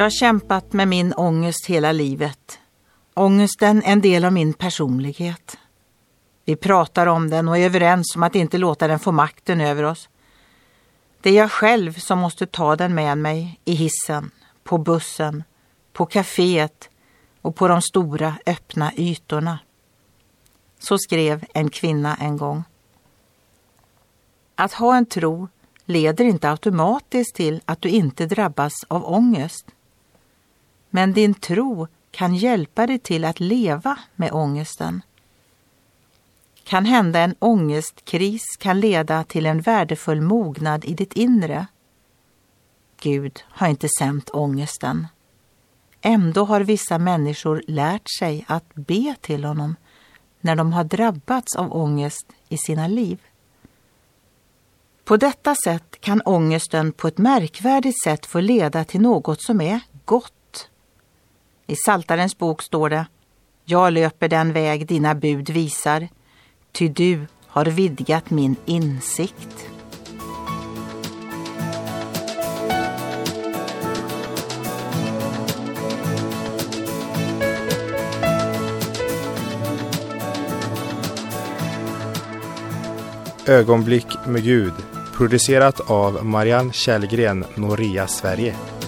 Jag har kämpat med min ångest hela livet. Ångesten är en del av min personlighet. Vi pratar om den och är överens om att inte låta den få makten över oss. Det är jag själv som måste ta den med mig i hissen, på bussen, på kaféet och på de stora öppna ytorna. Så skrev en kvinna en gång. Att ha en tro leder inte automatiskt till att du inte drabbas av ångest. Men din tro kan hjälpa dig till att leva med ångesten. Kan hända en ångestkris kan leda till en värdefull mognad i ditt inre. Gud har inte sänt ångesten. Ändå har vissa människor lärt sig att be till honom när de har drabbats av ångest i sina liv. På detta sätt kan ångesten på ett märkvärdigt sätt få leda till något som är gott. I Saltarens bok står det Jag löper den väg dina bud visar, ty du har vidgat min insikt. Ögonblick med Gud producerat av Marianne Källgren, Noria Sverige.